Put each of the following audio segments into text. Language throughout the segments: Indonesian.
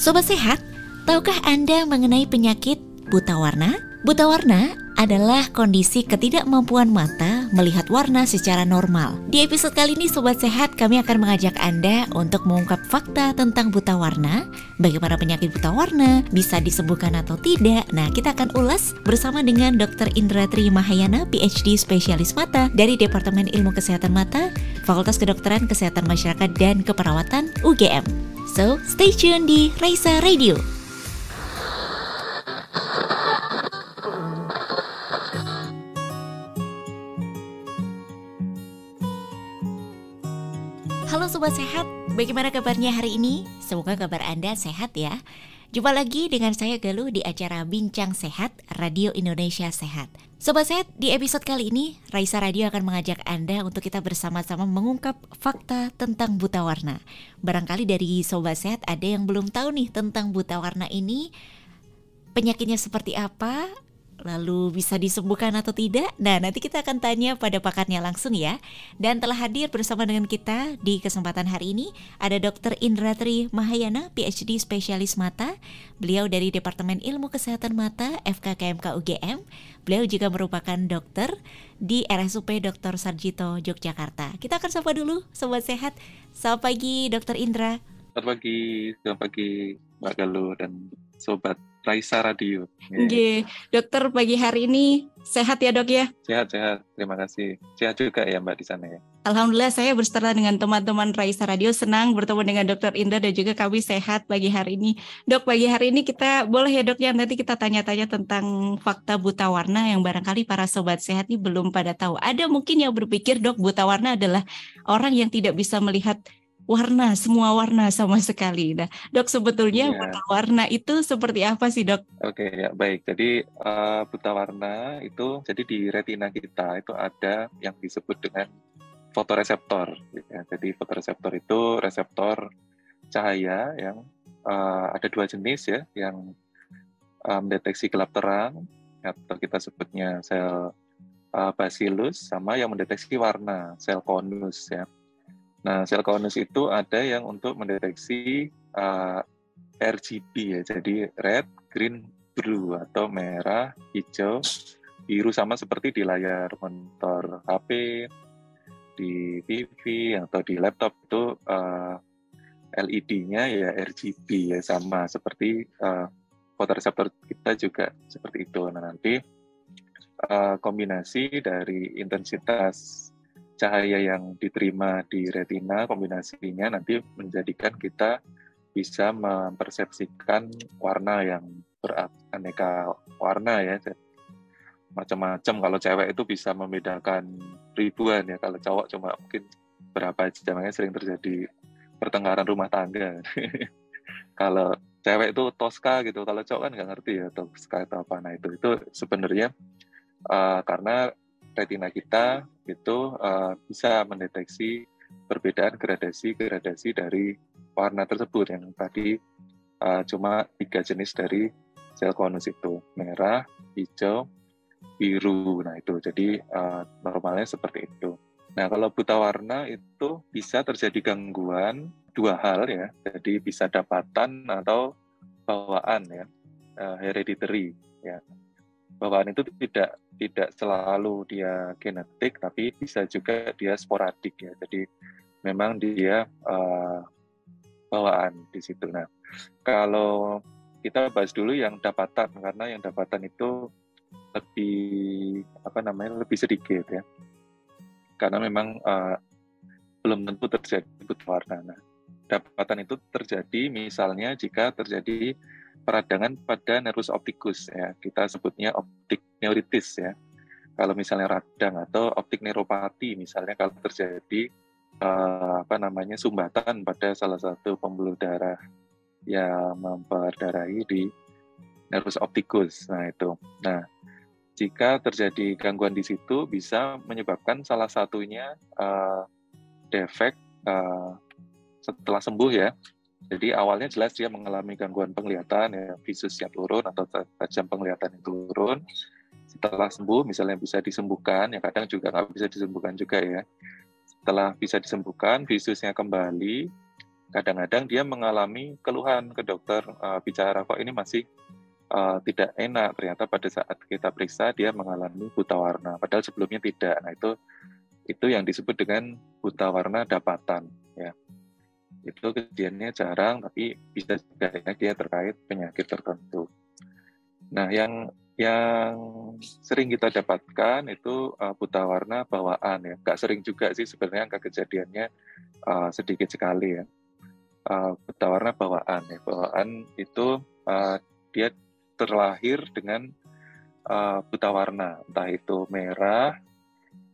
Sobat sehat, tahukah Anda mengenai penyakit buta warna? Buta warna adalah kondisi ketidakmampuan mata melihat warna secara normal. Di episode kali ini Sobat Sehat kami akan mengajak Anda untuk mengungkap fakta tentang buta warna, bagaimana penyakit buta warna, bisa disembuhkan atau tidak. Nah kita akan ulas bersama dengan Dr. Indra Tri Mahayana, PhD spesialis mata dari Departemen Ilmu Kesehatan Mata, Fakultas Kedokteran Kesehatan Masyarakat dan Keperawatan UGM. So, stay tune di Raisa Radio. Halo Sobat Sehat, bagaimana kabarnya hari ini? Semoga kabar Anda sehat ya. Jumpa lagi dengan saya Galuh di acara Bincang Sehat Radio Indonesia Sehat. Sobat Sehat, di episode kali ini Raisa Radio akan mengajak Anda untuk kita bersama-sama mengungkap fakta tentang buta warna. Barangkali dari Sobat Sehat ada yang belum tahu nih tentang buta warna ini, penyakitnya seperti apa, lalu bisa disembuhkan atau tidak? Nah, nanti kita akan tanya pada pakarnya langsung ya. Dan telah hadir bersama dengan kita di kesempatan hari ini ada Dr. Indra Tri Mahayana, PhD spesialis mata. Beliau dari Departemen Ilmu Kesehatan Mata FKKMK UGM. Beliau juga merupakan dokter di RSUP Dr. Sarjito Yogyakarta. Kita akan sapa dulu sobat sehat. Selamat pagi Dr. Indra. Selamat pagi, selamat pagi Mbak Galuh dan sobat Raisa Radio. Yeah. dokter pagi hari ini sehat ya dok ya? Sehat, sehat. Terima kasih. Sehat juga ya Mbak di sana ya. Alhamdulillah saya berserta dengan teman-teman Raisa Radio senang bertemu dengan dokter Indra dan juga kami sehat pagi hari ini. Dok, pagi hari ini kita boleh ya dok ya nanti kita tanya-tanya tentang fakta buta warna yang barangkali para sobat sehat ini belum pada tahu. Ada mungkin yang berpikir dok buta warna adalah orang yang tidak bisa melihat warna, semua warna sama sekali. Nah, dok sebetulnya yeah. buta warna itu seperti apa sih dok? Oke okay, ya baik. Jadi uh, buta warna itu jadi di retina kita itu ada yang disebut dengan fotoreseptor. Ya. Jadi fotoreseptor itu reseptor cahaya yang uh, ada dua jenis ya, yang uh, mendeteksi gelap terang atau kita sebutnya sel uh, bacillus sama yang mendeteksi warna sel konus ya. Nah, sel konus itu ada yang untuk mendeteksi uh, eh, RGB ya, jadi red, green, blue atau merah, hijau, biru sama seperti di layar monitor HP, di TV atau di laptop itu uh, eh, LED-nya ya RGB ya sama seperti uh, fotoreseptor kita juga seperti itu. Nah, nanti uh, kombinasi dari intensitas cahaya yang diterima di retina kombinasinya nanti menjadikan kita bisa mempersepsikan warna yang beraneka warna ya. Macam-macam. Kalau cewek itu bisa membedakan ribuan ya. Kalau cowok cuma mungkin berapa jam makanya sering terjadi pertengkaran rumah tangga. Kalau cewek itu Tosca gitu. Kalau cowok kan nggak ngerti ya Tosca itu apa. Nah itu itu sebenarnya uh, karena retina kita itu uh, bisa mendeteksi perbedaan gradasi-gradasi dari warna tersebut yang tadi uh, cuma tiga jenis dari sel konus itu merah, hijau, biru. Nah itu jadi uh, normalnya seperti itu. Nah kalau buta warna itu bisa terjadi gangguan dua hal ya, jadi bisa dapatan atau bawaan ya, uh, hereditary ya. Bawaan itu tidak tidak selalu dia genetik tapi bisa juga dia sporadik ya. Jadi memang dia uh, bawaan di situ. Nah kalau kita bahas dulu yang dapatan karena yang dapatan itu lebih apa namanya lebih sedikit ya. Karena memang uh, belum tentu terjadi buta warna nah dapatan itu terjadi misalnya jika terjadi peradangan pada nervus opticus ya. Kita sebutnya optik neuritis ya. Kalau misalnya radang atau optik neuropati misalnya kalau terjadi uh, apa namanya sumbatan pada salah satu pembuluh darah yang memperdarahi di nervus opticus nah itu. Nah jika terjadi gangguan di situ bisa menyebabkan salah satunya uh, defek uh, setelah sembuh ya jadi awalnya jelas dia mengalami gangguan penglihatan, ya, visusnya turun atau tajam penglihatan itu turun. Setelah sembuh, misalnya bisa disembuhkan, ya kadang juga nggak bisa disembuhkan juga ya. Setelah bisa disembuhkan, visusnya kembali, kadang-kadang dia mengalami keluhan ke dokter uh, bicara kok ini masih uh, tidak enak ternyata pada saat kita periksa dia mengalami buta warna padahal sebelumnya tidak nah itu itu yang disebut dengan buta warna dapatan ya itu kejadiannya jarang tapi bisa juga ya, dia terkait penyakit tertentu. Nah yang yang sering kita dapatkan itu uh, buta warna bawaan ya. Nggak sering juga sih sebenarnya angka kejadiannya uh, sedikit sekali ya. Uh, buta warna bawaan ya. Bawaan itu uh, dia terlahir dengan uh, buta warna. Entah itu merah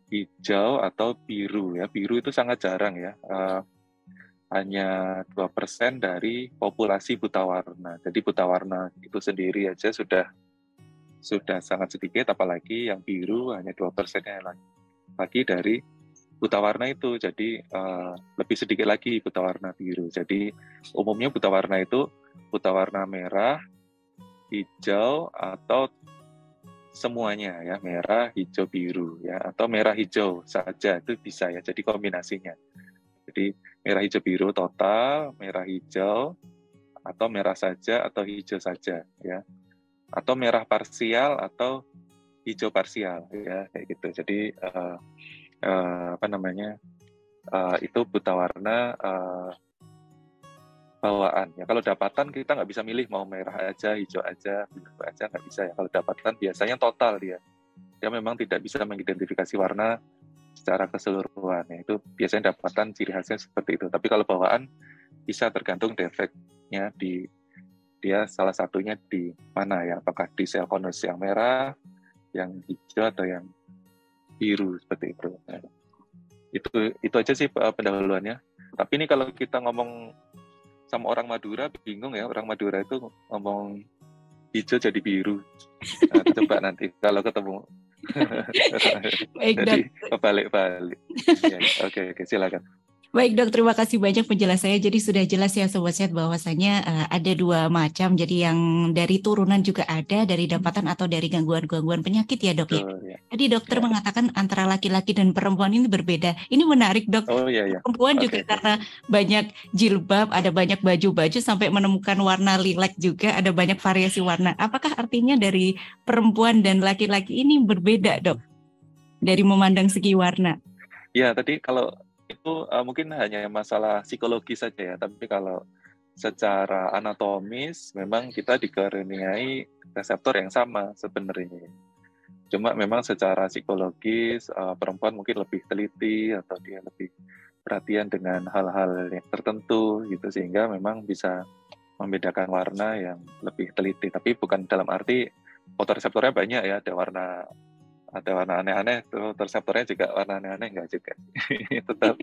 hijau atau biru ya. Biru itu sangat jarang ya. Uh, hanya dua persen dari populasi buta warna. Jadi buta warna itu sendiri aja sudah sudah sangat sedikit apalagi yang biru hanya dua persennya lagi dari buta warna itu. Jadi uh, lebih sedikit lagi buta warna biru. Jadi umumnya buta warna itu buta warna merah hijau atau semuanya ya merah hijau biru ya atau merah hijau saja itu bisa ya jadi kombinasinya jadi merah hijau biru total merah hijau atau merah saja atau hijau saja ya. Atau merah parsial atau hijau parsial ya kayak gitu. Jadi uh, uh, apa namanya uh, itu buta warna uh, bawaan ya. Kalau dapatan kita nggak bisa milih mau merah aja hijau aja biru aja nggak bisa ya. Kalau dapatan biasanya total dia. Dia memang tidak bisa mengidentifikasi warna secara keseluruhan ya itu biasanya dapatan ciri khasnya seperti itu tapi kalau bawaan bisa tergantung defeknya di dia salah satunya di mana ya apakah di sel konus yang merah yang hijau atau yang biru seperti itu. Nah, itu itu aja sih pendahuluannya. Tapi ini kalau kita ngomong sama orang Madura bingung ya orang Madura itu ngomong hijau jadi biru. Nah, coba nanti kalau ketemu. jadi balik-balik. ya, oke oke silakan. Baik dok, terima kasih banyak penjelasannya. Jadi sudah jelas ya sobat sehat bahwasanya uh, ada dua macam. Jadi yang dari turunan juga ada, dari dapatan atau dari gangguan-gangguan penyakit ya dok ya. ya. Tadi dokter ya. mengatakan antara laki-laki dan perempuan ini berbeda. Ini menarik dok. Oh iya iya. Perempuan okay. juga karena banyak jilbab, ada banyak baju-baju sampai menemukan warna lilac juga, ada banyak variasi warna. Apakah artinya dari perempuan dan laki-laki ini berbeda dok? Dari memandang segi warna. Ya, tadi kalau itu uh, mungkin hanya masalah psikologi saja ya, tapi kalau secara anatomis memang kita dikaruniai reseptor yang sama sebenarnya. Cuma memang secara psikologis uh, perempuan mungkin lebih teliti atau dia lebih perhatian dengan hal-hal yang tertentu gitu sehingga memang bisa membedakan warna yang lebih teliti. Tapi bukan dalam arti fotoreseptornya banyak ya, ada warna ada warna aneh-aneh tuh reseptornya juga warna aneh-aneh enggak juga. Tetap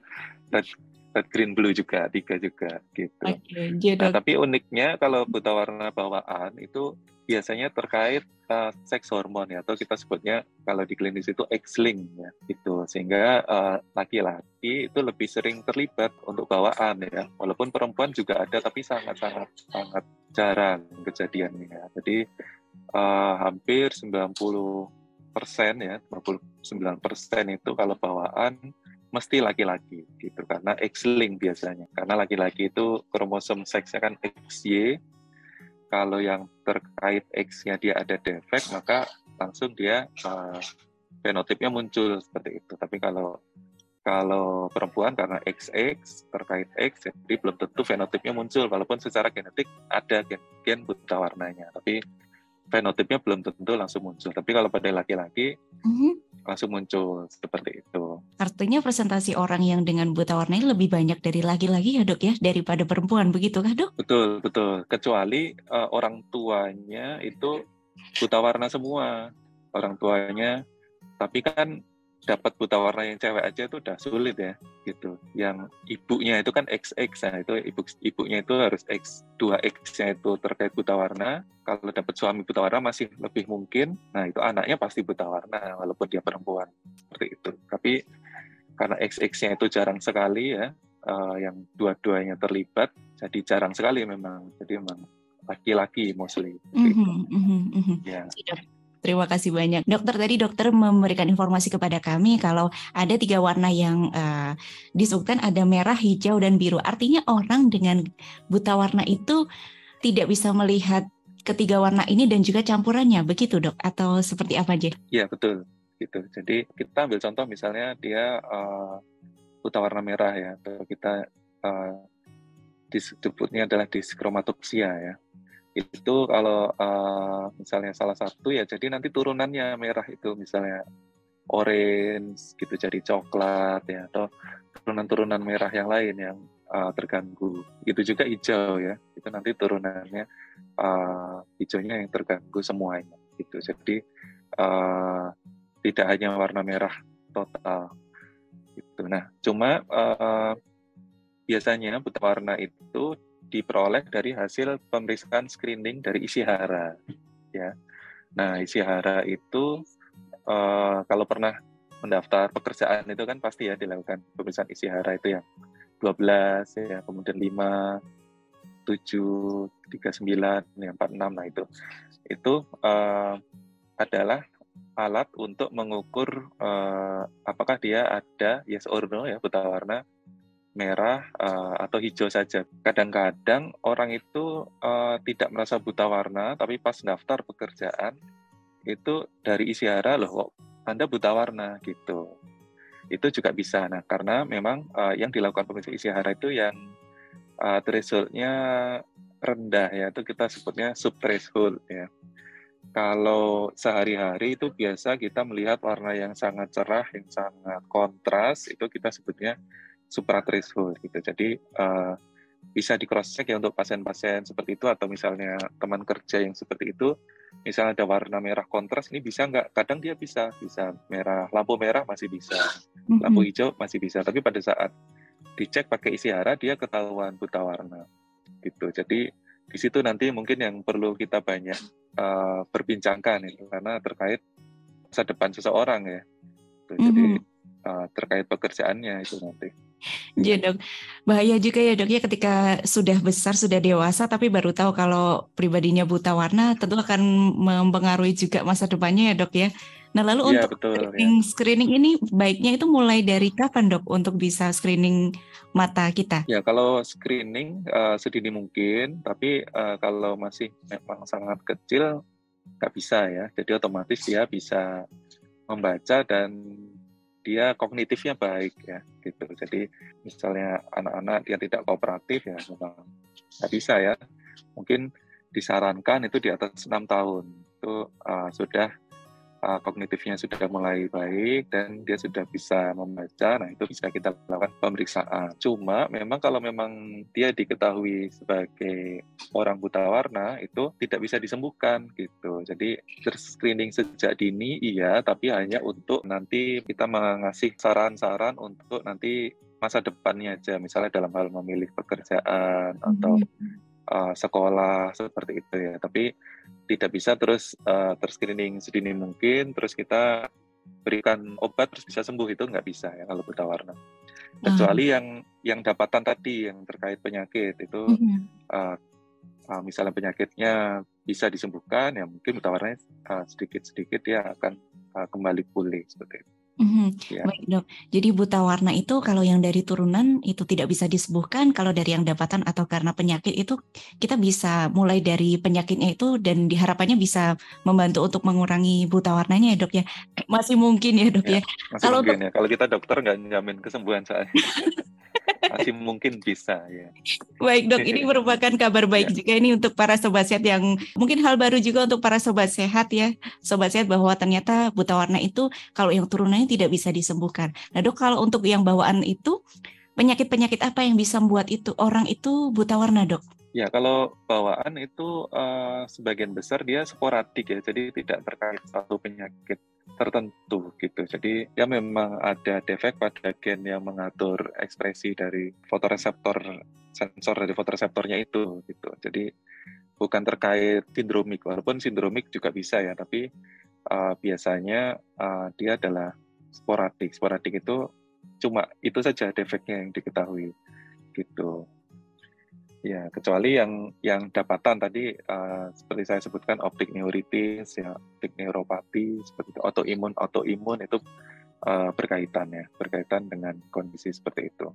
red, red green blue juga tiga juga gitu. Okay, nah, tapi uniknya kalau buta warna bawaan itu biasanya terkait uh, seks hormon ya atau kita sebutnya kalau di klinis itu X-link ya itu sehingga uh, laki-laki itu lebih sering terlibat untuk bawaan ya. Walaupun perempuan juga ada tapi sangat-sangat sangat jarang kejadiannya. Jadi uh, hampir 90 persen ya 29 persen itu kalau bawaan mesti laki-laki gitu karena X-link biasanya. Karena laki-laki itu kromosom seksnya kan XY kalau yang terkait X-nya dia ada defek maka langsung dia uh, fenotipnya muncul seperti itu. Tapi kalau kalau perempuan karena XX terkait X jadi belum tentu fenotipnya muncul walaupun secara genetik ada gen, gen buta warnanya. Tapi fenotipnya belum tentu langsung muncul. Tapi kalau pada laki-laki mm-hmm. langsung muncul seperti itu. Artinya presentasi orang yang dengan buta warna ini lebih banyak dari laki-laki ya dok ya daripada perempuan begitu kah dok? Betul betul. Kecuali uh, orang tuanya itu buta warna semua orang tuanya. Tapi kan dapat buta warna yang cewek aja itu udah sulit ya gitu. Yang ibunya itu kan XX nah itu ibu ibunya itu harus X 2X-nya itu terkait buta warna. Kalau dapat suami buta warna masih lebih mungkin. Nah, itu anaknya pasti buta warna walaupun dia perempuan. Seperti itu. Tapi karena XX-nya itu jarang sekali ya uh, yang dua-duanya terlibat jadi jarang sekali memang. Jadi memang laki-laki mostly. Mm -hmm, mm -hmm, Ya. Terima kasih banyak. Dokter tadi dokter memberikan informasi kepada kami kalau ada tiga warna yang uh, disebutkan ada merah, hijau, dan biru. Artinya orang dengan buta warna itu tidak bisa melihat ketiga warna ini dan juga campurannya, begitu dok? Atau seperti apa aja? Iya betul, gitu. Jadi kita ambil contoh misalnya dia uh, buta warna merah ya, atau kita uh, disebutnya adalah diskromatopsia ya itu kalau uh, misalnya salah satu ya jadi nanti turunannya merah itu misalnya orange gitu jadi coklat ya atau turunan-turunan merah yang lain yang uh, terganggu. Itu juga hijau ya itu nanti turunannya uh, hijaunya yang terganggu semuanya gitu. Jadi uh, tidak hanya warna merah total itu nah cuma uh, biasanya buta warna itu diperoleh dari hasil pemeriksaan screening dari isi hara ya. Nah isi hara itu uh, kalau pernah mendaftar pekerjaan itu kan pasti ya dilakukan pemeriksaan isi hara itu yang 12 ya kemudian 5 7 39 yang 46 nah itu. Itu uh, adalah alat untuk mengukur uh, apakah dia ada yes or no ya buta warna merah uh, atau hijau saja. Kadang-kadang orang itu uh, tidak merasa buta warna, tapi pas daftar pekerjaan itu dari isi hara loh, kok Anda buta warna gitu. Itu juga bisa. Nah, karena memang uh, yang dilakukan pemeriksaan isi hara itu yang uh, thresholdnya rendah ya, itu kita sebutnya sub threshold ya. Kalau sehari-hari itu biasa kita melihat warna yang sangat cerah, yang sangat kontras, itu kita sebutnya supra threshold gitu. Jadi uh, bisa di cross check ya untuk pasien-pasien seperti itu atau misalnya teman kerja yang seperti itu, misalnya ada warna merah kontras ini bisa nggak? Kadang dia bisa, bisa merah, lampu merah masih bisa, lampu hijau masih bisa. Tapi pada saat dicek pakai isi hara dia ketahuan buta warna gitu. Jadi di situ nanti mungkin yang perlu kita banyak uh, perbincangkan itu karena terkait masa depan seseorang ya. Gitu. Jadi uh, terkait pekerjaannya itu nanti. Iya dok, bahaya juga ya dok ya ketika sudah besar sudah dewasa tapi baru tahu kalau pribadinya buta warna tentu akan mempengaruhi juga masa depannya ya dok ya. Nah lalu ya, untuk betul, screening, ya. screening ini baiknya itu mulai dari kapan dok untuk bisa screening mata kita? Ya kalau screening uh, sedini mungkin, tapi uh, kalau masih memang sangat kecil nggak bisa ya. Jadi otomatis dia bisa membaca dan dia kognitifnya baik ya gitu. Jadi misalnya anak-anak yang tidak kooperatif ya memang nggak bisa ya. Mungkin disarankan itu di atas enam tahun. Itu uh, sudah uh, kognitifnya sudah mulai baik dan dia sudah bisa membaca, nah itu bisa kita lakukan pemeriksaan. Cuma memang kalau memang dia diketahui sebagai orang buta warna itu tidak bisa disembuhkan gitu. Jadi screening sejak dini iya, tapi hanya untuk nanti kita mengasih saran-saran untuk nanti masa depannya aja, misalnya dalam hal memilih pekerjaan atau uh, sekolah seperti itu ya. Tapi tidak bisa terus uh, terscreening sedini mungkin terus kita berikan obat terus bisa sembuh itu nggak bisa ya kalau buta warna kecuali hmm. yang yang dapatan tadi yang terkait penyakit itu hmm. uh, uh, misalnya penyakitnya bisa disembuhkan ya mungkin buta warnanya uh, sedikit sedikit dia akan uh, kembali pulih seperti itu. Mm-hmm. Ya. Baik dok. Jadi buta warna itu kalau yang dari turunan itu tidak bisa disembuhkan. Kalau dari yang dapatan atau karena penyakit itu kita bisa mulai dari penyakitnya itu dan diharapannya bisa membantu untuk mengurangi buta warnanya ya dok ya. Masih mungkin ya dok ya. ya. Masih kalau mungkin untuk... ya. Kalau kita dokter nggak nyamin kesembuhan saya. masih mungkin bisa ya. Baik dok, ini merupakan kabar baik ya. juga ini untuk para sobat sehat yang mungkin hal baru juga untuk para sobat sehat ya, sobat sehat bahwa ternyata buta warna itu kalau yang turunannya tidak bisa disembuhkan. Nah dok, kalau untuk yang bawaan itu penyakit-penyakit apa yang bisa membuat itu orang itu buta warna dok? Ya, kalau bawaan itu uh, sebagian besar dia sporadik ya, jadi tidak terkait satu penyakit tertentu gitu. Jadi ya memang ada defek pada gen yang mengatur ekspresi dari fotoreseptor sensor dari fotoreseptornya itu gitu. Jadi bukan terkait sindromik, walaupun sindromik juga bisa ya, tapi uh, biasanya uh, dia adalah sporadik. Sporadik itu cuma itu saja defeknya yang diketahui gitu. Ya, kecuali yang yang dapatan tadi uh, seperti saya sebutkan optik neuritis ya, optik neuropati seperti itu autoimun autoimun itu uh, berkaitan ya, berkaitan dengan kondisi seperti itu.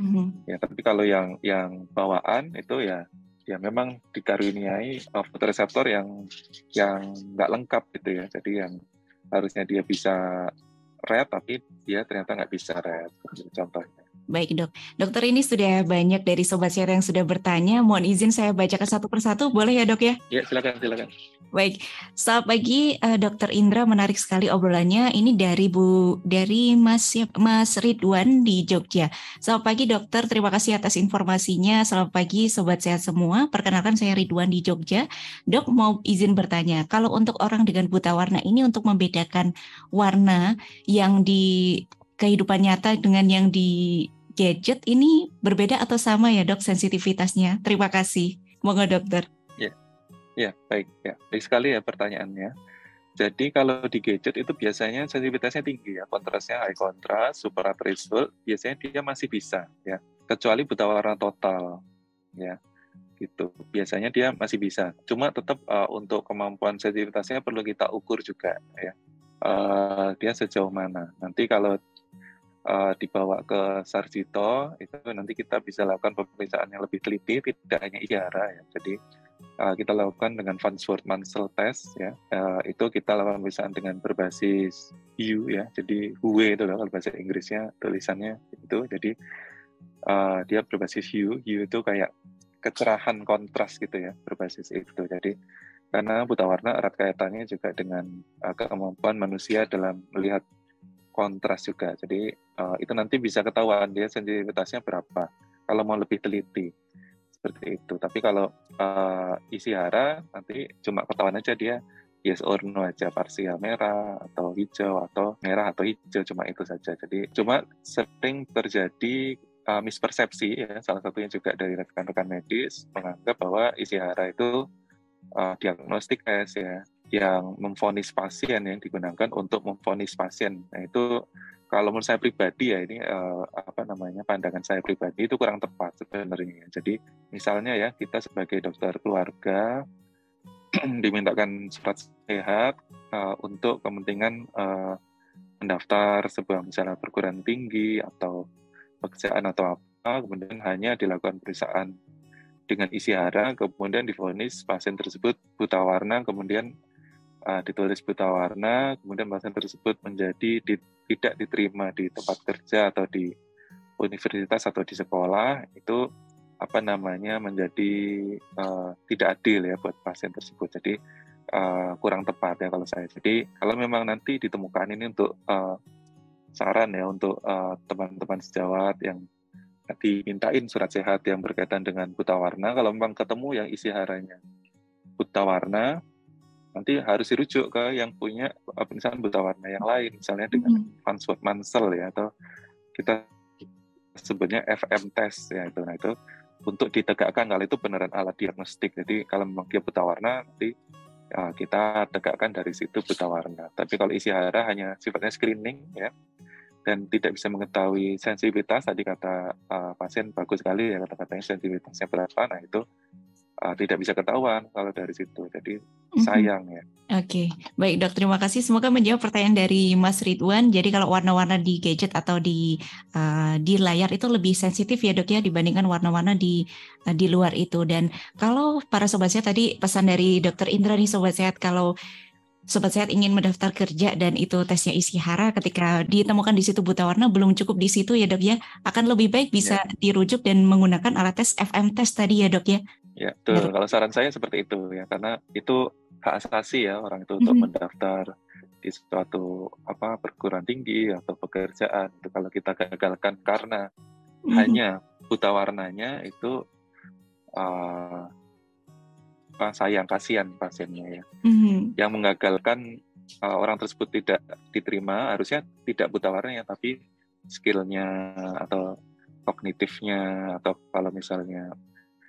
Mm-hmm. Ya, tapi kalau yang yang bawaan itu ya ya memang dikaruniai fotoreseptor yang yang nggak lengkap gitu ya. Jadi yang harusnya dia bisa red tapi dia ternyata nggak bisa red contohnya. Baik dok, dokter ini sudah banyak dari sobat share yang sudah bertanya. Mohon izin saya bacakan satu persatu, boleh ya dok ya? Ya silakan silakan. Baik, selamat pagi uh, Dokter Indra, menarik sekali obrolannya. Ini dari Bu dari Mas Mas Ridwan di Jogja. Selamat pagi Dokter, terima kasih atas informasinya. Selamat pagi sobat sehat semua. Perkenalkan saya Ridwan di Jogja. Dok mau izin bertanya, kalau untuk orang dengan buta warna ini untuk membedakan warna yang di kehidupan nyata dengan yang di gadget ini berbeda atau sama ya dok sensitivitasnya? Terima kasih. Moga dokter. Ya, ya baik ya. Baik sekali ya pertanyaannya. Jadi kalau di gadget itu biasanya sensitivitasnya tinggi ya, kontrasnya high contrast, super threshold, biasanya dia masih bisa ya, kecuali buta warna total ya, gitu. Biasanya dia masih bisa. Cuma tetap uh, untuk kemampuan sensitivitasnya perlu kita ukur juga ya, uh, dia sejauh mana. Nanti kalau uh, dibawa ke Sarjito itu nanti kita bisa lakukan pemeriksaan yang lebih teliti tidak hanya IARA ya. Jadi uh, kita lakukan dengan Farnsworth Mansell test ya. Uh, itu kita lakukan pemeriksaan dengan berbasis U ya. Jadi HUE itu kalau bahasa Inggrisnya tulisannya itu. Jadi uh, dia berbasis U. U itu kayak kecerahan kontras gitu ya berbasis itu. Jadi karena buta warna erat kaitannya juga dengan uh, kemampuan manusia dalam melihat kontras juga. Jadi uh, itu nanti bisa ketahuan dia sensitivitasnya berapa. Kalau mau lebih teliti seperti itu. Tapi kalau uh, isi hara nanti cuma ketahuan aja dia yes or no aja parsial merah atau hijau atau merah atau hijau cuma itu saja. Jadi cuma sering terjadi uh, mispersepsi ya salah satunya juga dari rekan-rekan medis menganggap bahwa isi hara itu uh, diagnostik tes ya yang memfonis pasien yang digunakan untuk memfonis pasien. Nah itu kalau menurut saya pribadi ya ini uh, apa namanya pandangan saya pribadi itu kurang tepat sebenarnya. Jadi misalnya ya kita sebagai dokter keluarga dimintakan surat sehat uh, untuk kepentingan uh, mendaftar sebuah misalnya perguruan tinggi atau pekerjaan atau apa, kemudian hanya dilakukan pemeriksaan dengan isi hara, kemudian difonis pasien tersebut buta warna, kemudian uh, ditulis buta warna, kemudian pasien tersebut menjadi di, tidak diterima di tempat kerja atau di universitas atau di sekolah, itu apa namanya menjadi uh, tidak adil ya buat pasien tersebut. Jadi uh, kurang tepat ya kalau saya. Jadi kalau memang nanti ditemukan ini untuk uh, saran ya untuk teman-teman uh, sejawat yang dimintain surat sehat yang berkaitan dengan buta warna, kalau memang ketemu yang isi haranya buta warna, nanti harus dirujuk ke yang punya misalnya buta warna yang lain misalnya dengan mm. Farnsworth Mansell ya atau kita sebutnya FM test ya itu. Nah itu untuk ditegakkan kalau itu beneran alat diagnostik. Jadi kalau memang dia buta warna nanti ya, kita tegakkan dari situ buta warna. Tapi kalau isi hara hanya sifatnya screening ya dan tidak bisa mengetahui sensitivitas tadi kata uh, pasien bagus sekali ya kata-katanya sensitivitasnya berapa nah itu uh, tidak bisa ketahuan kalau dari situ. Jadi mm-hmm. sayang ya. Oke, okay. baik dok. Terima kasih. Semoga menjawab pertanyaan dari Mas Ridwan. Jadi kalau warna-warna di gadget atau di uh, di layar itu lebih sensitif ya dok ya dibandingkan warna-warna di uh, di luar itu. Dan kalau para sobat sehat tadi pesan dari Dokter Indra nih sobat sehat kalau Sobat Sehat ingin mendaftar kerja dan itu tesnya isi hara ketika ditemukan di situ buta warna belum cukup di situ ya dok ya akan lebih baik bisa ya. dirujuk dan menggunakan alat tes FM test tadi ya dok ya Ya, betul. Kalau saran saya seperti itu ya, karena itu hak asasi ya orang itu untuk mm -hmm. mendaftar di suatu apa perguruan tinggi atau pekerjaan. Itu kalau kita gagalkan karena mm -hmm. hanya buta warnanya itu uh, sayang kasihan pasiennya ya. Mm -hmm. Yang mengagalkan uh, orang tersebut tidak diterima harusnya tidak buta warnanya tapi skillnya atau kognitifnya atau kalau misalnya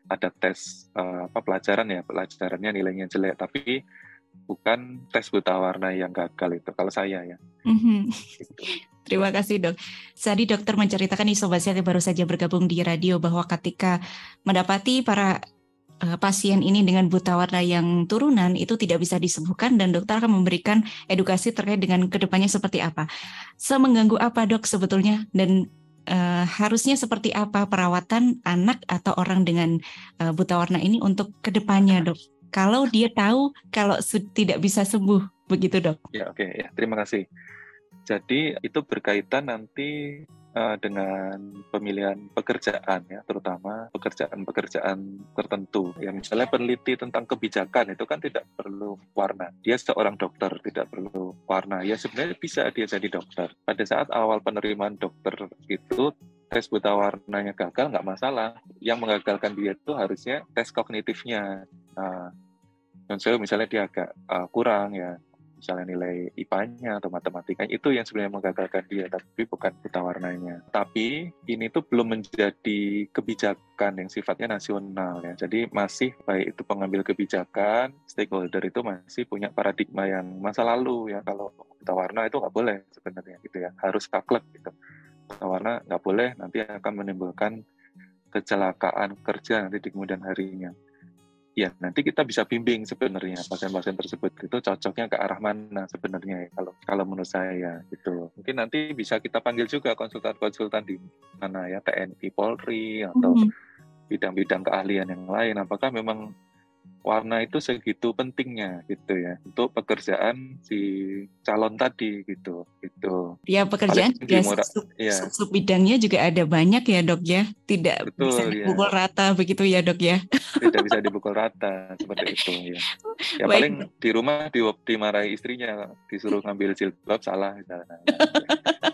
ada tes uh, apa pelajaran ya pelajarannya nilainya jelek tapi bukan tes buta warna yang gagal itu kalau saya ya. Mm-hmm. Terima kasih dok. Tadi dokter menceritakan nih sobat sehat yang baru saja bergabung di radio bahwa ketika mendapati para uh, pasien ini dengan buta warna yang turunan itu tidak bisa disembuhkan dan dokter akan memberikan edukasi terkait dengan ke depannya seperti apa. Semengganggu apa dok sebetulnya dan uh, harusnya seperti apa perawatan anak atau orang dengan uh, buta warna ini untuk ke depannya dok? Kalau dia tahu kalau tidak bisa sembuh begitu dok? Ya oke okay. ya terima kasih. Jadi itu berkaitan nanti uh, dengan pemilihan pekerjaan ya, terutama pekerjaan-pekerjaan tertentu. Ya misalnya peneliti tentang kebijakan itu kan tidak perlu warna. Dia seorang dokter tidak perlu warna. Ya sebenarnya bisa dia jadi dokter. Pada saat awal penerimaan dokter itu tes buta warnanya gagal nggak masalah. Yang mengagalkan dia itu harusnya tes kognitifnya. Nah, misalnya dia agak uh, kurang ya misalnya nilai IPA-nya atau matematikanya itu yang sebenarnya menggagalkan dia tapi bukan buta warnanya. Tapi ini tuh belum menjadi kebijakan yang sifatnya nasional ya. Jadi masih baik itu pengambil kebijakan stakeholder itu masih punya paradigma yang masa lalu ya. Kalau buta warna itu nggak boleh sebenarnya gitu ya. Harus kaklek gitu. Buta warna nggak boleh nanti akan menimbulkan kecelakaan kerja nanti di kemudian harinya ya nanti kita bisa bimbing sebenarnya pasien-pasien tersebut. Itu cocoknya ke arah mana sebenarnya ya kalau kalau menurut saya gitu mungkin nanti bisa kita panggil juga konsultan-konsultan di mana ya TNI Polri atau mm-hmm. bidang-bidang keahlian yang lain. Apakah memang warna itu segitu pentingnya gitu ya untuk pekerjaan si calon tadi gitu gitu ya pekerjaan juga sub, ya. sub, sub bidangnya juga ada banyak ya dok ya tidak Betul, bisa ya. dipukul ya. rata begitu ya dok ya tidak bisa dipukul rata seperti itu ya ya Baik. paling di rumah di, dimarahi istrinya disuruh ngambil jilbab salah misalnya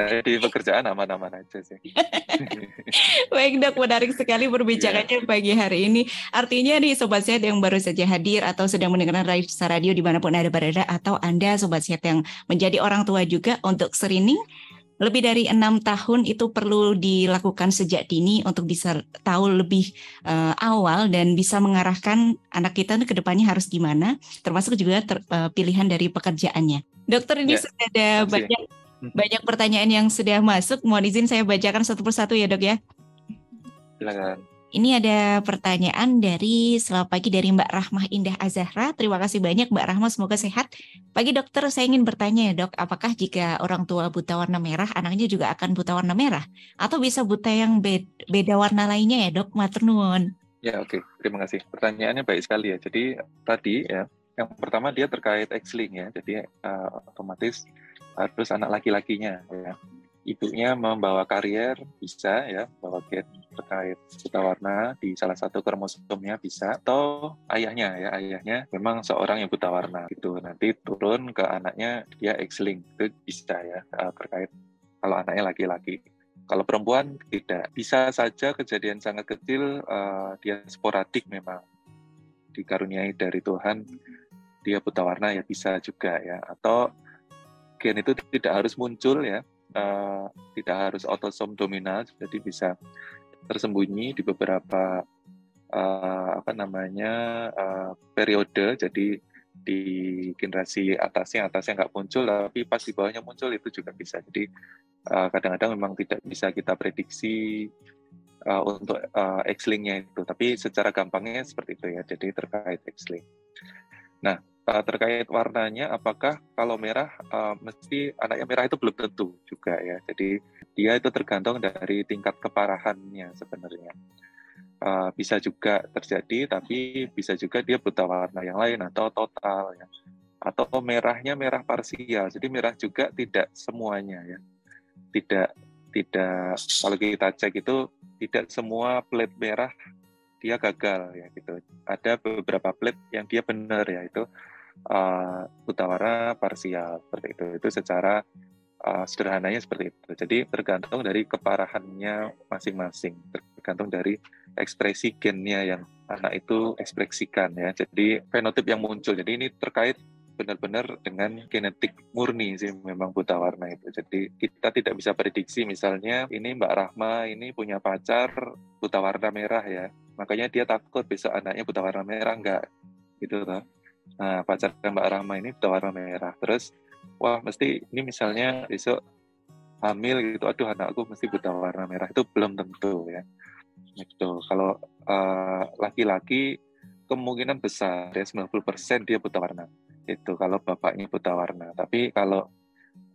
Nah, di pekerjaan aman-aman aja sih. Baik dok, menarik sekali perbincangannya yeah. pagi hari ini. Artinya nih sobat sehat yang baru saja hadir atau sedang mendengarkan Raisa Radio di mana pun ada berada atau Anda sobat sehat yang menjadi orang tua juga untuk screening lebih dari enam tahun itu perlu dilakukan sejak dini untuk bisa tahu lebih uh, awal dan bisa mengarahkan anak kita ke depannya harus gimana, termasuk juga ter, uh, pilihan dari pekerjaannya. Dokter ini ya, sudah ada banyak. Banyak pertanyaan yang sudah masuk. Mohon izin saya bacakan satu persatu ya dok ya. Silakan. Ini ada pertanyaan dari selamat pagi dari Mbak Rahmah Indah Azahra. Terima kasih banyak Mbak Rahmah, semoga sehat. Pagi dokter, saya ingin bertanya ya dok, apakah jika orang tua buta warna merah, anaknya juga akan buta warna merah? Atau bisa buta yang beda warna lainnya ya dok, maturnuun? Ya oke, okay. terima kasih. Pertanyaannya baik sekali ya. Jadi tadi ya, yang pertama dia terkait X-link ya, jadi uh, otomatis harus anak laki-lakinya ya. Ibunya membawa karier bisa ya bawa gen terkait buta warna di salah satu kromosomnya bisa. Atau ayahnya ya ayahnya memang seorang yang buta warna gitu. Nanti turun ke anaknya dia X-link itu bisa ya eh, terkait kalau anaknya laki-laki. Kalau perempuan tidak. Bisa saja kejadian sangat kecil uh, dia sporadik memang. Dikaruniai dari Tuhan dia buta warna ya bisa juga ya. Atau gen itu tidak harus muncul ya, uh, tidak harus otosom dominan, jadi bisa tersembunyi di beberapa uh, apa namanya uh, periode. Jadi di generasi atasnya atasnya nggak muncul, tapi pas di bawahnya muncul itu juga bisa. Jadi kadang-kadang uh, memang tidak bisa kita prediksi uh, untuk uh, X-linknya itu, tapi secara gampangnya seperti itu ya. Jadi terkait X-link. Nah, uh, terkait warnanya apakah kalau merah uh, mesti anaknya merah itu belum tentu juga ya. Jadi dia itu tergantung dari tingkat keparahannya sebenarnya. Uh, bisa juga terjadi tapi bisa juga dia buta warna yang lain atau total ya. Atau merahnya merah parsial jadi merah juga tidak semuanya ya. Tidak tidak kalau kita cek itu tidak semua plate merah dia gagal ya gitu. Ada beberapa plate yang dia benar ya itu uh, buta warna parsial seperti itu. Itu secara uh, sederhananya seperti itu. Jadi tergantung dari keparahannya masing-masing, tergantung dari ekspresi gennya yang anak itu ekspresikan ya. Jadi fenotip yang muncul. Jadi ini terkait benar-benar dengan genetik murni sih memang buta warna itu. Jadi kita tidak bisa prediksi misalnya ini Mbak Rahma ini punya pacar buta warna merah ya. Makanya dia takut besok anaknya buta warna merah enggak. Gitu loh. Nah, pacar Mbak Rahma ini berwarna merah. Terus, wah mesti ini misalnya besok hamil gitu aduh anakku mesti buta warna merah. Itu belum tentu ya. Gitu. Kalau uh, laki-laki kemungkinan besar ya 90% dia buta warna. Itu kalau bapaknya buta warna. Tapi kalau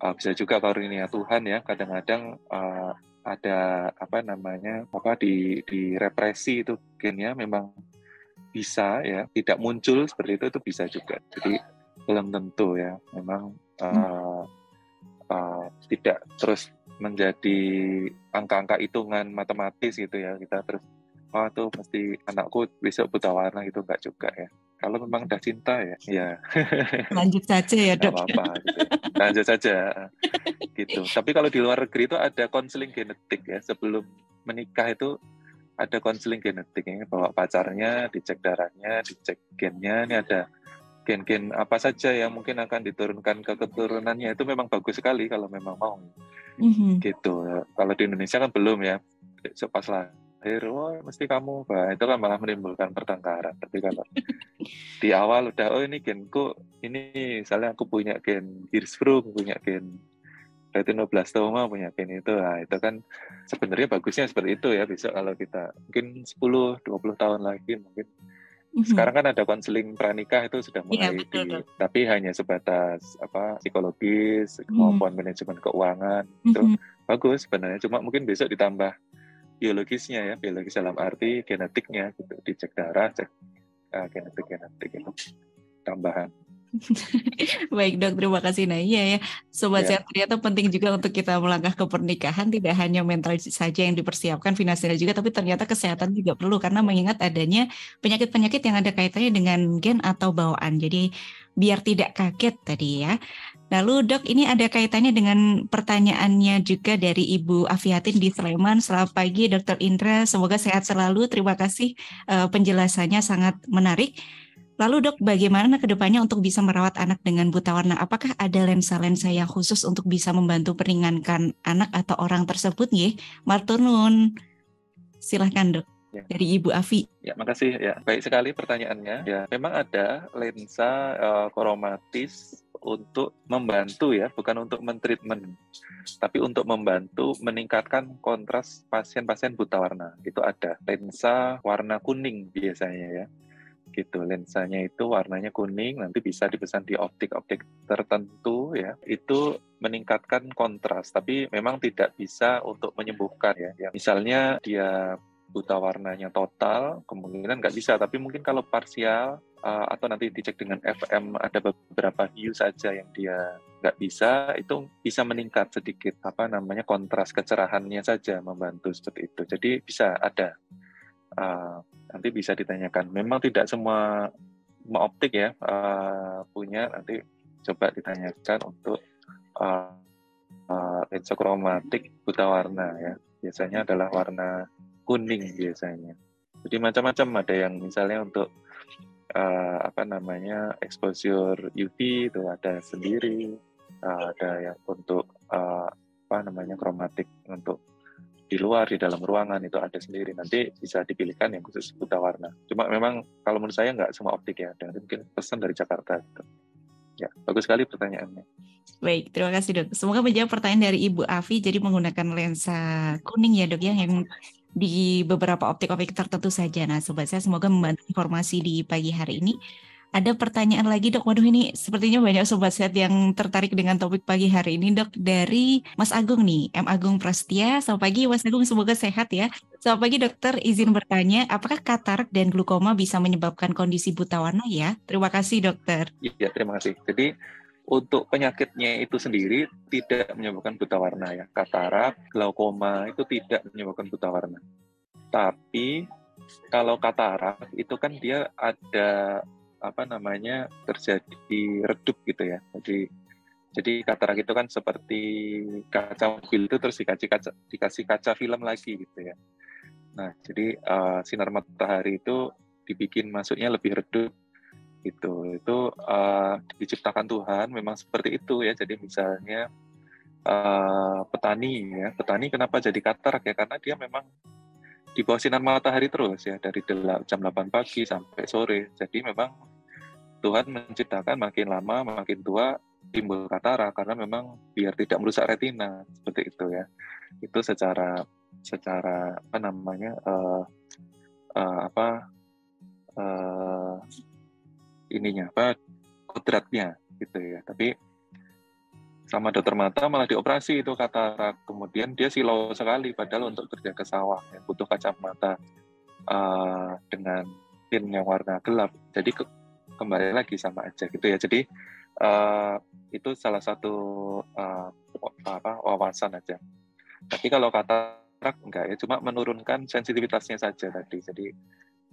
uh, bisa juga karunia Tuhan ya kadang-kadang uh, ada apa namanya apa di di represi itu gennya memang bisa ya tidak muncul seperti itu itu bisa juga. Jadi belum tentu ya. Memang uh, uh, tidak terus menjadi angka-angka hitungan matematis gitu ya. Kita terus oh tuh pasti anakku besok buta warna itu enggak juga ya kalau memang udah cinta ya ya. Lanjut saja ya dok. apa-apa gitu. lanjut saja. Gitu. Tapi kalau di luar negeri itu ada konseling genetik ya. Sebelum menikah itu ada konseling genetik. Ya bawa pacarnya dicek darahnya dicek gennya. Ini ada gen-gen apa saja yang mungkin akan diturunkan ke keturunannya. Itu memang bagus sekali kalau memang mau. Mm-hmm. gitu. Kalau di Indonesia kan belum ya. Pas lahir oh mesti kamu bah itu kan malah menimbulkan pertengkaran tapi kalau di awal udah oh ini genku ini misalnya aku punya gen Hirschsprung punya gen retinoblastoma punya gen itu. Nah itu kan sebenarnya bagusnya seperti itu ya besok kalau kita mungkin 10 20 tahun lagi mungkin. Mm-hmm. Sekarang kan ada konseling pranikah itu sudah iya, mulai ya, betul, di, tapi hanya sebatas apa psikologis, mm-hmm. maupun manajemen keuangan itu bagus sebenarnya. Cuma mungkin besok ditambah biologisnya ya, biologis dalam arti genetiknya gitu, dicek darah, cek uh, genetik genetik itu tambahan. Baik dok, terima kasih. Nah iya ya, sobat yeah. sehat ternyata penting juga untuk kita melangkah ke pernikahan tidak hanya mental saja yang dipersiapkan, finansial juga, tapi ternyata kesehatan juga perlu karena mengingat adanya penyakit-penyakit yang ada kaitannya dengan gen atau bawaan. Jadi biar tidak kaget tadi ya. Lalu dok, ini ada kaitannya dengan pertanyaannya juga dari Ibu Afiatin di Sleman. Selamat pagi Dokter Indra, semoga sehat selalu. Terima kasih uh, penjelasannya sangat menarik. Lalu dok, bagaimana ke depannya untuk bisa merawat anak dengan buta warna? Apakah ada lensa-lensa yang khusus untuk bisa membantu meringankan anak atau orang tersebut? Nih, Martunun, silahkan dok. Ya. Dari Ibu Afi. Ya, makasih ya. Baik sekali pertanyaannya. Ya, memang ada lensa uh, koromatis untuk membantu ya, bukan untuk mentreatment, tapi untuk membantu meningkatkan kontras pasien-pasien buta warna. Itu ada lensa warna kuning biasanya ya gitu lensanya itu warnanya kuning nanti bisa dipesan di optik-optik tertentu ya itu meningkatkan kontras tapi memang tidak bisa untuk menyembuhkan ya, ya misalnya dia buta warnanya total kemungkinan nggak bisa tapi mungkin kalau parsial uh, atau nanti dicek dengan FM ada beberapa hue saja yang dia nggak bisa itu bisa meningkat sedikit apa namanya kontras kecerahannya saja membantu seperti itu jadi bisa ada uh, nanti bisa ditanyakan. Memang tidak semua optik ya uh, punya nanti coba ditanyakan untuk uh, uh, lensa kromatik buta warna ya. Biasanya adalah warna kuning biasanya. Jadi macam-macam. Ada yang misalnya untuk uh, apa namanya exposure UV itu ada sendiri, uh, ada yang untuk uh, apa namanya kromatik untuk di luar di dalam ruangan itu ada sendiri. Nanti bisa dipilihkan yang khusus buta warna. Cuma memang kalau menurut saya nggak semua optik ya. Dan mungkin pesan dari Jakarta gitu. ya bagus sekali pertanyaannya. Baik terima kasih dok. Semoga menjawab pertanyaan dari Ibu Avi jadi menggunakan lensa kuning ya dok ya yang di beberapa optik-optik tertentu saja. Nah, sobat saya semoga membantu informasi di pagi hari ini. Ada pertanyaan lagi dok, waduh ini sepertinya banyak sobat sehat yang tertarik dengan topik pagi hari ini dok dari Mas Agung nih, M Agung Prastia. Selamat pagi Mas Agung, semoga sehat ya. Selamat pagi dokter, izin bertanya, apakah katarak dan glukoma bisa menyebabkan kondisi buta warna ya? Terima kasih dokter. Iya, terima kasih. Jadi untuk penyakitnya itu sendiri tidak menyebabkan buta warna ya. Katarak, glaukoma itu tidak menyebabkan buta warna. Tapi kalau katarak itu kan dia ada apa namanya terjadi redup gitu ya. Jadi jadi katarak itu kan seperti kaca mobil itu terus dikasih kaca dikasih kaca film lagi gitu ya. Nah, jadi uh, sinar matahari itu dibikin masuknya lebih redup gitu. Itu uh, diciptakan Tuhan memang seperti itu ya. Jadi misalnya uh, petani ya, petani kenapa jadi katarak ya? Karena dia memang di bawah sinar matahari terus ya dari jam 8 pagi sampai sore. Jadi memang Tuhan menciptakan makin lama makin tua timbul katarak karena memang biar tidak merusak retina seperti itu ya. Itu secara secara apa namanya uh, uh, apa uh, ininya apa kodratnya gitu ya. Tapi sama dokter mata malah dioperasi itu katarak kemudian dia silau sekali padahal untuk kerja ke sawah ya, butuh kacamata uh, dengan pin yang warna gelap. Jadi ke, kembali lagi sama aja gitu ya. Jadi uh, itu salah satu uh, apa wawasan aja. Tapi kalau katarak enggak ya cuma menurunkan sensitivitasnya saja tadi. Jadi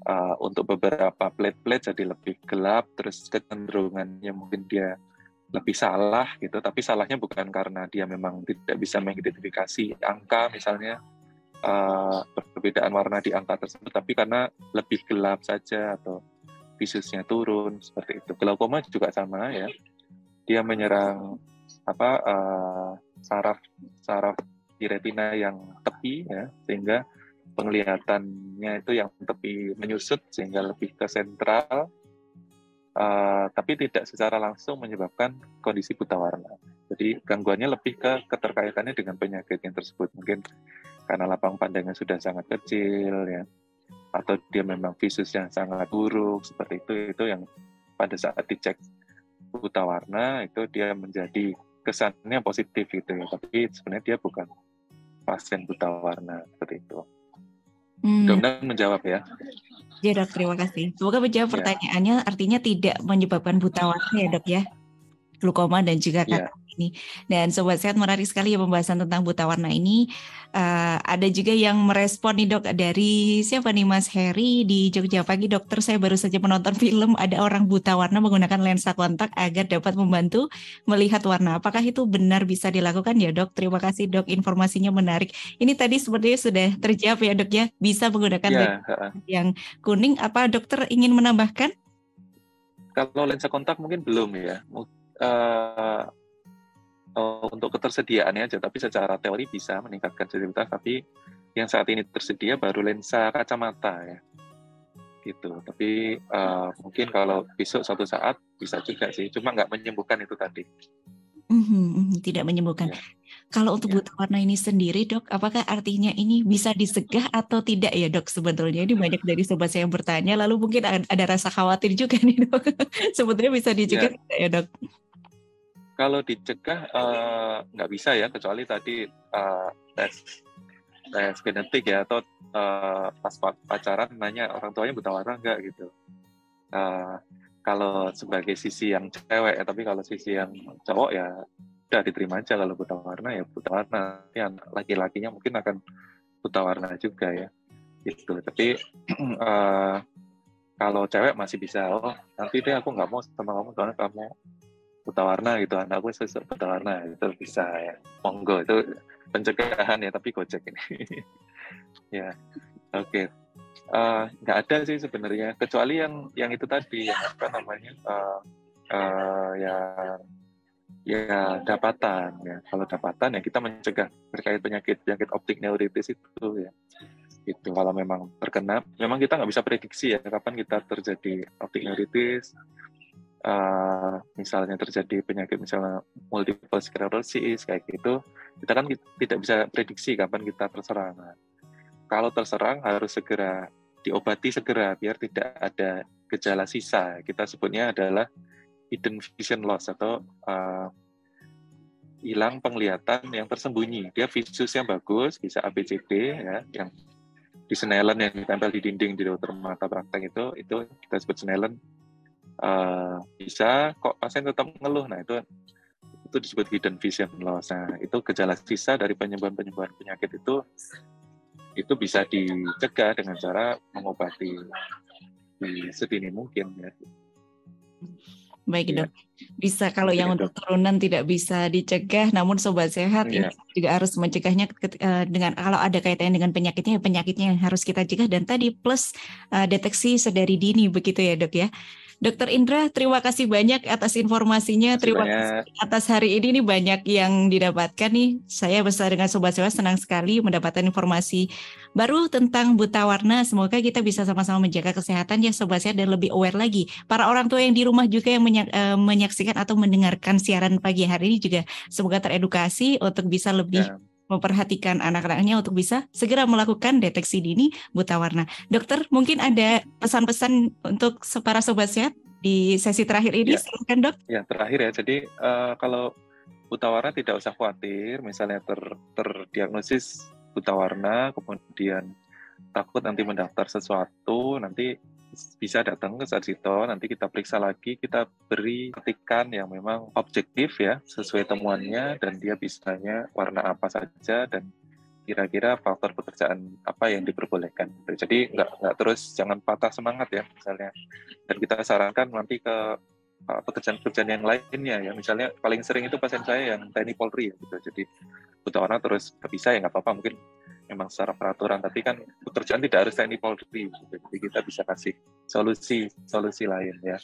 uh, untuk beberapa plate-plate jadi lebih gelap terus kecenderungannya mungkin dia lebih salah gitu. Tapi salahnya bukan karena dia memang tidak bisa mengidentifikasi angka misalnya uh, perbedaan warna di angka tersebut tapi karena lebih gelap saja atau visusnya turun seperti itu. Glaukoma juga sama ya. Dia menyerang apa uh, saraf saraf di retina yang tepi ya sehingga penglihatannya itu yang tepi menyusut sehingga lebih ke sentral uh, tapi tidak secara langsung menyebabkan kondisi buta warna. Jadi gangguannya lebih ke keterkaitannya dengan penyakit yang tersebut. Mungkin karena lapang pandangnya sudah sangat kecil, ya, atau dia memang visus yang sangat buruk seperti itu. Itu yang pada saat dicek buta warna itu dia menjadi kesannya positif gitu ya. Tapi sebenarnya dia bukan pasien buta warna seperti itu. Hmm. Mudah-mudahan menjawab ya. Ya dok, terima kasih. Semoga menjawab ya. pertanyaannya. Artinya tidak menyebabkan buta warna ya dok ya, glukoma dan juga ya ini. Dan sobat sehat menarik sekali ya pembahasan tentang buta warna ini. Uh, ada juga yang merespon nih dok dari siapa nih Mas Heri di Jogja pagi dokter saya baru saja menonton film ada orang buta warna menggunakan lensa kontak agar dapat membantu melihat warna. Apakah itu benar bisa dilakukan ya dok? Terima kasih dok informasinya menarik. Ini tadi sepertinya sudah terjawab ya dok ya bisa menggunakan ya, yang kuning. Apa dokter ingin menambahkan? Kalau lensa kontak mungkin belum ya. Uh, uh, untuk ketersediaannya aja, tapi secara teori bisa meningkatkan sensitivitas. Tapi yang saat ini tersedia baru lensa kacamata ya, gitu. Tapi uh, mungkin kalau besok suatu saat bisa juga sih, cuma nggak menyembuhkan itu tadi. Mm-hmm, tidak menyembuhkan. Ya. Kalau untuk ya. buta warna ini sendiri, dok, apakah artinya ini bisa disegah atau tidak ya, dok? Sebetulnya ini banyak dari sobat saya yang bertanya, lalu mungkin ada rasa khawatir juga nih, dok. Sebetulnya bisa dicegah ya. ya, dok? Kalau dicegah uh, nggak bisa ya kecuali tadi uh, tes tes genetik ya atau uh, pas pacaran nanya orang tuanya buta warna nggak gitu. Uh, kalau sebagai sisi yang cewek ya tapi kalau sisi yang cowok ya udah diterima aja. Kalau buta warna ya buta warna. Yang laki-lakinya mungkin akan buta warna juga ya gitu. Tapi uh, kalau cewek masih bisa oh nanti deh aku nggak mau sama kamu soalnya kamu buta warna gitu anakku sesuatu buta warna itu bisa ya. Monggo itu pencegahan ya tapi gojek ini. Ya oke. Okay. uh, eh, nggak ada sih sebenarnya kecuali yang yang itu tadi yang apa namanya uh, uh, ya ya dapatan ya. Kalau dapatan ya kita mencegah terkait penyakit penyakit optik neuritis itu ya. Itu kalau memang terkena memang kita nggak bisa prediksi ya kapan kita terjadi optik neuritis uh, misalnya terjadi penyakit misalnya multiple sclerosis kayak gitu, kita kan tidak bisa prediksi kapan kita terserang. Nah, kalau terserang harus segera diobati segera biar tidak ada gejala sisa. Kita sebutnya adalah hidden vision loss atau uh, hilang penglihatan yang tersembunyi. Dia visusnya bagus, bisa ABCD ya, yang di Snellen yang ditempel di dinding di dokter mata praktek itu, itu kita sebut Snellen uh, bisa kok pasien tetap ngeluh nah itu itu disebut hidden vision loss nah itu gejala sisa dari penyembuhan penyembuhan penyakit itu itu bisa dicegah dengan cara mengobati di sedini mungkin ya Baik iya. dok, bisa kalau yang untuk turunan tidak bisa dicegah, namun sobat sehat ya. ini juga harus mencegahnya eh, dengan kalau ada kaitannya dengan penyakitnya, penyakitnya yang harus kita cegah dan tadi plus uh, deteksi sedari dini begitu ya dok ya. Dokter Indra, terima kasih banyak atas informasinya. Terima kasih atas hari ini nih banyak yang didapatkan nih. Saya bersama dengan Sobat Sewa senang sekali mendapatkan informasi baru tentang buta warna. Semoga kita bisa sama-sama menjaga kesehatan ya Sobat Sewa dan lebih aware lagi. Para orang tua yang di rumah juga yang eh, menyaksikan atau mendengarkan siaran pagi hari ini juga semoga teredukasi untuk bisa lebih ya memperhatikan anak-anaknya untuk bisa segera melakukan deteksi dini buta warna. Dokter, mungkin ada pesan-pesan untuk para sobat sehat di sesi terakhir ini, ya. silakan dok. Ya, terakhir ya. Jadi uh, kalau buta warna tidak usah khawatir, misalnya ter terdiagnosis buta warna, kemudian takut nanti mendaftar sesuatu, nanti bisa datang ke Sarjito, nanti kita periksa lagi, kita beri ketikan yang memang objektif ya, sesuai temuannya, dan dia bisanya warna apa saja, dan kira-kira faktor pekerjaan apa yang diperbolehkan. Jadi nggak nggak terus jangan patah semangat ya misalnya. Dan kita sarankan nanti ke pekerjaan-pekerjaan yang lainnya ya. Misalnya paling sering itu pasien saya yang TNI Polri ya gitu. Jadi butuh warna terus bisa ya nggak apa-apa mungkin memang secara peraturan tapi kan pekerjaan tidak harus TNI Polri jadi kita bisa kasih solusi solusi lain ya